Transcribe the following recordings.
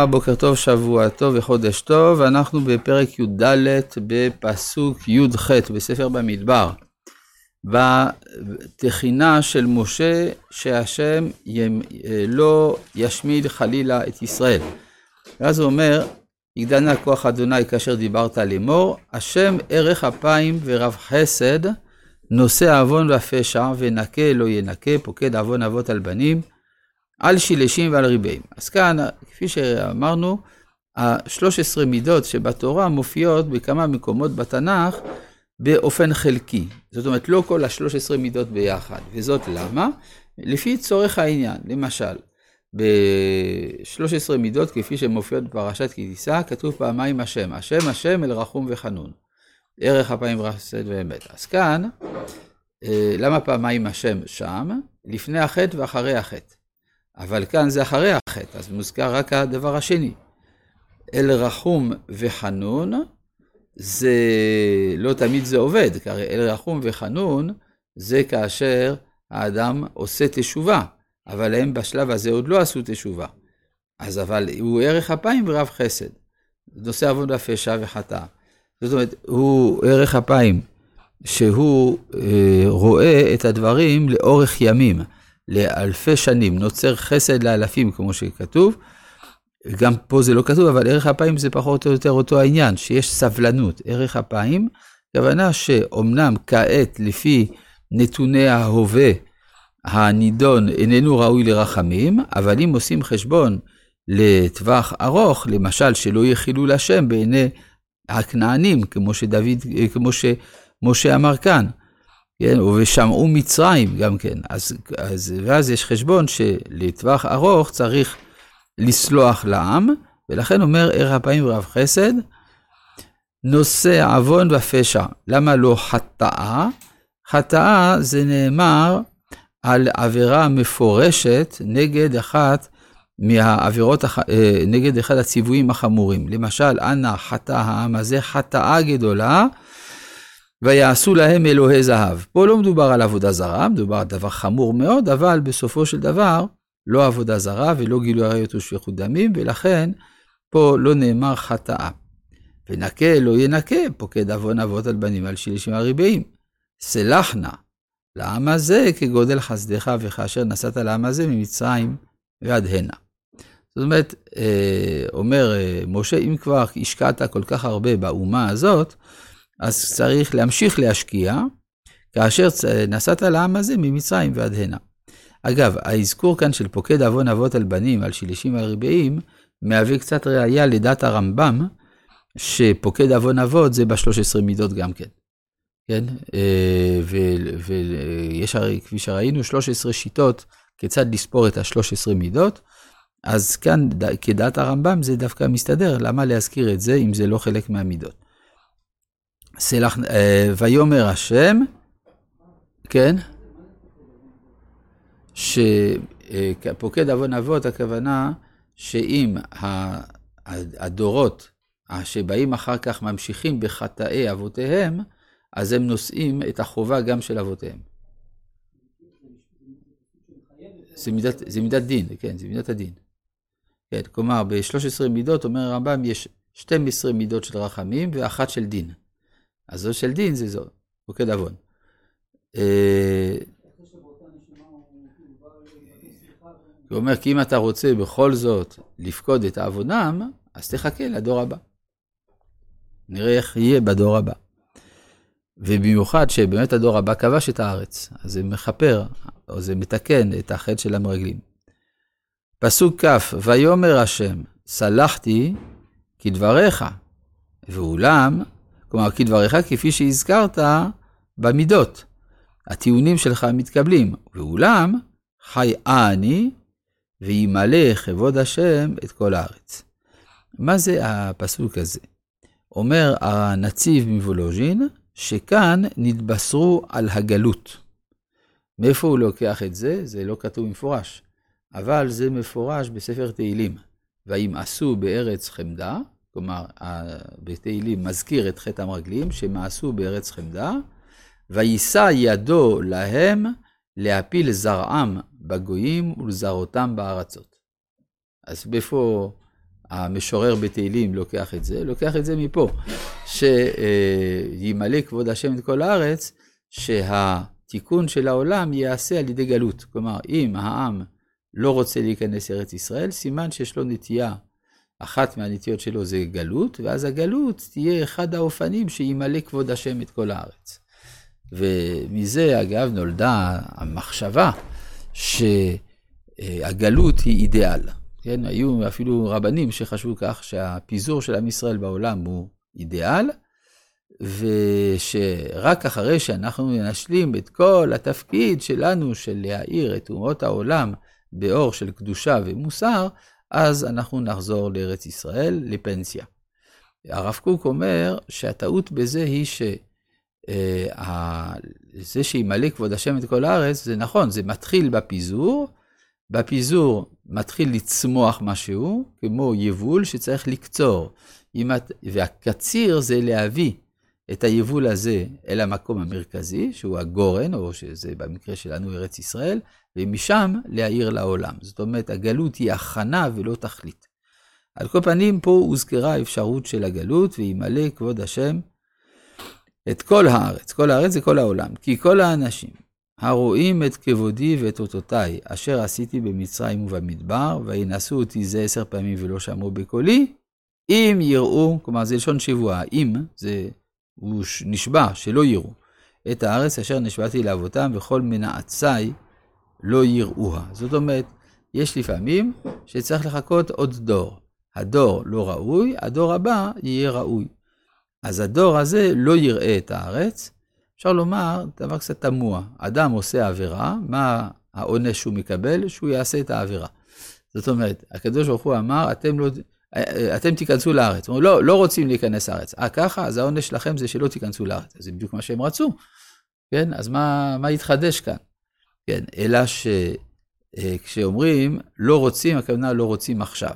בוקר טוב, שבוע טוב וחודש טוב, אנחנו בפרק י"ד בפסוק י"ח בספר במדבר, בתחינה של משה שהשם לא ישמיד חלילה את ישראל. ואז הוא אומר, יגדלנה כוח אדוני כאשר דיברת לאמור, השם ערך אפיים ורב חסד, נושא עוון ופשע ונקה לא ינקה, פוקד עוון אבות על בנים. על שילשים ועל ריבעים. אז כאן, כפי שאמרנו, ה-13 מידות שבתורה מופיעות בכמה מקומות בתנ"ך באופן חלקי. זאת אומרת, לא כל ה-13 מידות ביחד. וזאת למה? לפי צורך העניין. למשל, ב-13 מידות, כפי שמופיעות בפרשת כי כתוב פעמיים השם. השם, השם, אל רחום וחנון. ערך אפיים רסד ואמת. אז כאן, אה, למה פעמיים השם שם? לפני החטא ואחרי החטא. אבל כאן זה אחרי החטא, אז מוזכר רק הדבר השני. אל רחום וחנון, זה לא תמיד זה עובד, כי הרי אל רחום וחנון זה כאשר האדם עושה תשובה, אבל הם בשלב הזה עוד לא עשו תשובה. אז אבל הוא ערך אפיים ורב חסד. נושא עוון ופשע וחטא. זאת אומרת, הוא ערך אפיים, שהוא אה, רואה את הדברים לאורך ימים. לאלפי שנים, נוצר חסד לאלפים, כמו שכתוב. גם פה זה לא כתוב, אבל ערך אפיים זה פחות או יותר אותו העניין, שיש סבלנות. ערך אפיים, הכוונה שאומנם כעת, לפי נתוני ההווה, הנידון איננו ראוי לרחמים, אבל אם עושים חשבון לטווח ארוך, למשל שלא יהיה חילול השם בעיני הכנענים, כמו שדוד, כמו שמשה אמר כאן, כן, ושמעו מצרים גם כן. אז, אז, ואז יש חשבון שלטווח ארוך צריך לסלוח לעם, ולכן אומר ערך אפיים ורב חסד, נושא עוון ופשע. למה לא חטאה? חטאה זה נאמר על עבירה מפורשת נגד אחת מהעבירות, אה, נגד אחד הציוויים החמורים. למשל, אנא חטא העם הזה חטאה גדולה, ויעשו להם אלוהי זהב. פה לא מדובר על עבודה זרה, מדובר על דבר חמור מאוד, אבל בסופו של דבר, לא עבודה זרה ולא גילוי עריות ושפיכות דמים, ולכן פה לא נאמר חטאה. ונקה לא ינקה, פוקד עוון אבות על בנים על שלישים הריבעים. סלח נא לעם הזה כגודל חסדך וכאשר נסעת לעם הזה ממצרים ועד הנה. זאת אומרת, אה, אומר אה, משה, אם כבר השקעת כל כך הרבה באומה הזאת, אז צריך להמשיך להשקיע, כאשר נסעת לעם הזה ממצרים ועד הנה. אגב, האזכור כאן של פוקד עוון אבות על בנים, על שלישים ועל ריבעים, מהווה קצת ראייה לדת הרמב"ם, שפוקד עוון אבות זה בשלוש עשרה מידות גם כן. כן? אה, ויש הרי, כפי שראינו, 13 שיטות כיצד לספור את ה-13 מידות. אז כאן, כדעת הרמב"ם, זה דווקא מסתדר, למה להזכיר את זה אם זה לא חלק מהמידות? סלח, אה, ויאמר השם, כן, שפוקד עוון אבות, הכוונה שאם הדורות שבאים אחר כך ממשיכים בחטאי אבותיהם, אז הם נושאים את החובה גם של אבותיהם. זה מידת, זה מידת דין, כן, זה מידת הדין. כן, כלומר, ב-13 מידות, אומר הרמב"ם, יש 12 מידות של רחמים ואחת של דין. אז זו של דין זה זו, פוקד עוון. אה, הוא אומר, כי אם אתה רוצה בכל זאת לפקוד את עוונם, אז תחכה לדור הבא. נראה איך יהיה בדור הבא. ובמיוחד שבאמת הדור הבא כבש את הארץ, אז זה מכפר, או זה מתקן את החטא של המרגלים. פסוק כ', ויאמר השם, סלחתי כדבריך, ואולם כלומר, כדבריך כפי שהזכרת במידות. הטיעונים שלך מתקבלים. ואולם, חי אני, וימלא כבוד השם את כל הארץ. מה זה הפסוק הזה? אומר הנציב מוולוז'ין, שכאן נתבשרו על הגלות. מאיפה הוא לוקח את זה? זה לא כתוב במפורש, אבל זה מפורש בספר תהילים. וימאסו בארץ חמדה, כלומר, בתהילים מזכיר את חטא המרגלים, שמעשו בארץ חמדה, ויישא ידו להם להפיל זרעם בגויים ולזרותם בארצות. אז איפה המשורר בתהילים לוקח את זה, לוקח את זה מפה, שימלא כבוד השם את כל הארץ, שהתיקון של העולם ייעשה על ידי גלות. כלומר, אם העם לא רוצה להיכנס לארץ ישראל, סימן שיש לו נטייה, אחת מהנטיות שלו זה גלות, ואז הגלות תהיה אחד האופנים שימלא כבוד השם את כל הארץ. ומזה, אגב, נולדה המחשבה שהגלות היא אידיאל. כן, היו אפילו רבנים שחשבו כך שהפיזור של עם ישראל בעולם הוא אידיאל, ושרק אחרי שאנחנו נשלים את כל התפקיד שלנו של להאיר את אומות העולם באור של קדושה ומוסר, אז אנחנו נחזור לארץ ישראל לפנסיה. הרב קוק אומר שהטעות בזה היא שזה אה, שימלא כבוד השם את כל הארץ, זה נכון, זה מתחיל בפיזור, בפיזור מתחיל לצמוח משהו, כמו יבול שצריך לקצור. והקציר זה להביא את היבול הזה אל המקום המרכזי, שהוא הגורן, או שזה במקרה שלנו ארץ ישראל, ומשם להאיר לעולם. זאת אומרת, הגלות היא הכנה ולא תכלית. על כל פנים, פה הוזכרה האפשרות של הגלות, וימלא כבוד השם את כל הארץ. כל הארץ זה כל העולם. כי כל האנשים הרואים את כבודי ואת אותותיי, אשר עשיתי במצרים ובמדבר, וינשאו אותי זה עשר פעמים ולא שמעו בקולי, אם יראו, כלומר זה לשון שבועה, אם, זה, הוא נשבע שלא יראו, את הארץ אשר נשבעתי לאבותם, וכל מנעצי לא יראוה. זאת אומרת, יש לפעמים שצריך לחכות עוד דור. הדור לא ראוי, הדור הבא יהיה ראוי. אז הדור הזה לא יראה את הארץ. אפשר לומר דבר קצת תמוה, אדם עושה עבירה, מה העונש שהוא מקבל? שהוא יעשה את העבירה. זאת אומרת, הקדוש ברוך הוא אמר, אתם לא... אתם תיכנסו לארץ. אומרים, לא, לא רוצים להיכנס לארץ. אה, ככה? אז העונש שלכם זה שלא תיכנסו לארץ. זה בדיוק מה שהם רצו. כן, אז מה, מה יתחדש כאן? כן, אלא שכשאומרים לא רוצים, הכוונה לא רוצים עכשיו.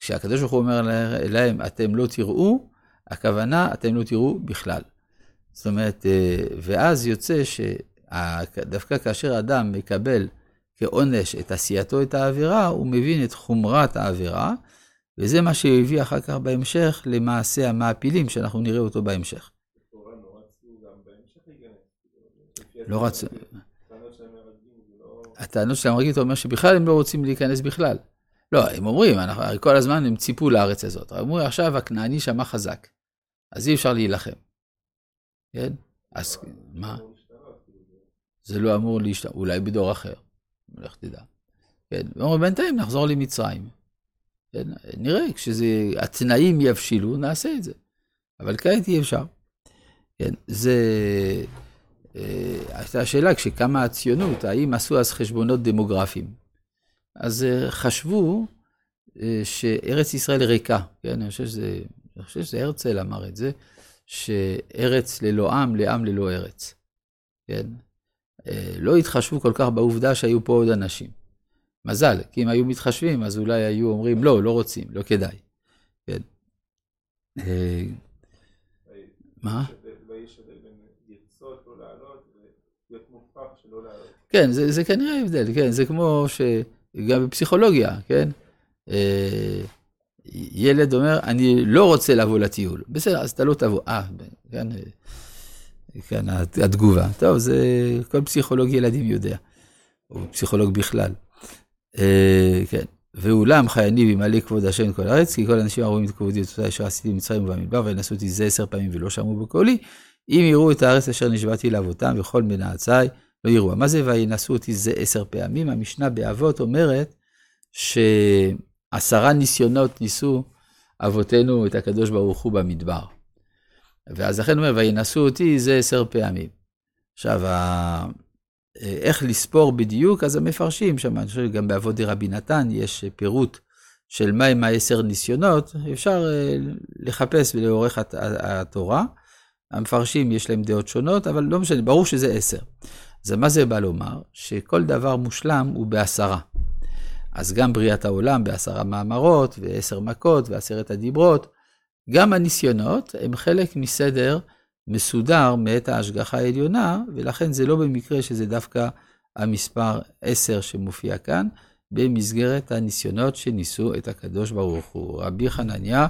כשהקדוש ברוך הוא אומר להם, אתם לא תראו, הכוונה, אתם לא תראו בכלל. זאת אומרת, אה, ואז יוצא שדווקא כאשר אדם מקבל כעונש את עשייתו את העבירה, הוא מבין את חומרת העבירה, וזה מה שהביא אחר כך בהמשך למעשה המעפילים, שאנחנו נראה אותו בהמשך. לא רצו. הטענות של המרגית אומר שבכלל הם לא רוצים להיכנס בכלל. לא, הם אומרים, אנחנו, כל הזמן הם ציפו לארץ הזאת. הם אומרים, עכשיו הכנעני שמע חזק, אז אי אפשר להילחם. כן? אז מה? זה לא אמור להשתנות, אולי בדור אחר, לך תדע. כן, ואומרים, בינתיים נחזור למצרים. נראה, כשהתנאים יבשילו, נעשה את זה. אבל כעת אי אפשר. כן, זה... אה, הייתה השאלה, כשקמה הציונות, האם עשו אז חשבונות דמוגרפיים? אז אה, חשבו אה, שארץ ישראל ריקה, כן? אני חושב שזה, אני חושב שזה הרצל אמר את זה, שארץ ללא עם, לעם ללא ארץ. כן? לא התחשבו כל כך בעובדה שהיו פה עוד אנשים. מזל, כי אם היו מתחשבים, אז אולי היו אומרים, לא, לא רוצים, לא כדאי. כן. מה? כן, זה, זה כנראה הבדל, כן, זה כמו שגם בפסיכולוגיה, כן? אה, ילד אומר, אני לא רוצה לבוא לטיול. בסדר, אז אתה לא תבוא. אה, כן, כאן התגובה. טוב, זה כל פסיכולוג ילדים יודע, או פסיכולוג בכלל. אה, כן, ואולם חייני וימלא כבוד השם כל הארץ, כי כל האנשים הרואים את כבודי את אותה אשר עשיתי במצרים ובמדבר, וינשאו אותי זה עשר פעמים ולא שמעו בקולי, אם יראו את הארץ אשר נשבעתי לאבותם וכל מנעצי לא יראו. מה זה וינשאו אותי זה עשר פעמים? המשנה באבות אומרת שעשרה ניסיונות ניסו אבותינו את הקדוש ברוך הוא במדבר. ואז לכן אומר, וינשאו אותי זה עשר פעמים. עכשיו, איך לספור בדיוק, אז המפרשים שם, אני חושב שגם באבות דרבי נתן יש פירוט של מהם העשר ניסיונות, אפשר אה, לחפש לאורך התורה. המפרשים יש להם דעות שונות, אבל לא משנה, ברור שזה עשר. אז מה זה בא לומר? שכל דבר מושלם הוא בעשרה. אז גם בריאת העולם בעשרה מאמרות, ועשר מכות, ועשרת הדיברות, גם הניסיונות הם חלק מסדר מסודר מאת ההשגחה העליונה, ולכן זה לא במקרה שזה דווקא המספר עשר שמופיע כאן, במסגרת הניסיונות שניסו את הקדוש ברוך הוא. רבי חנניה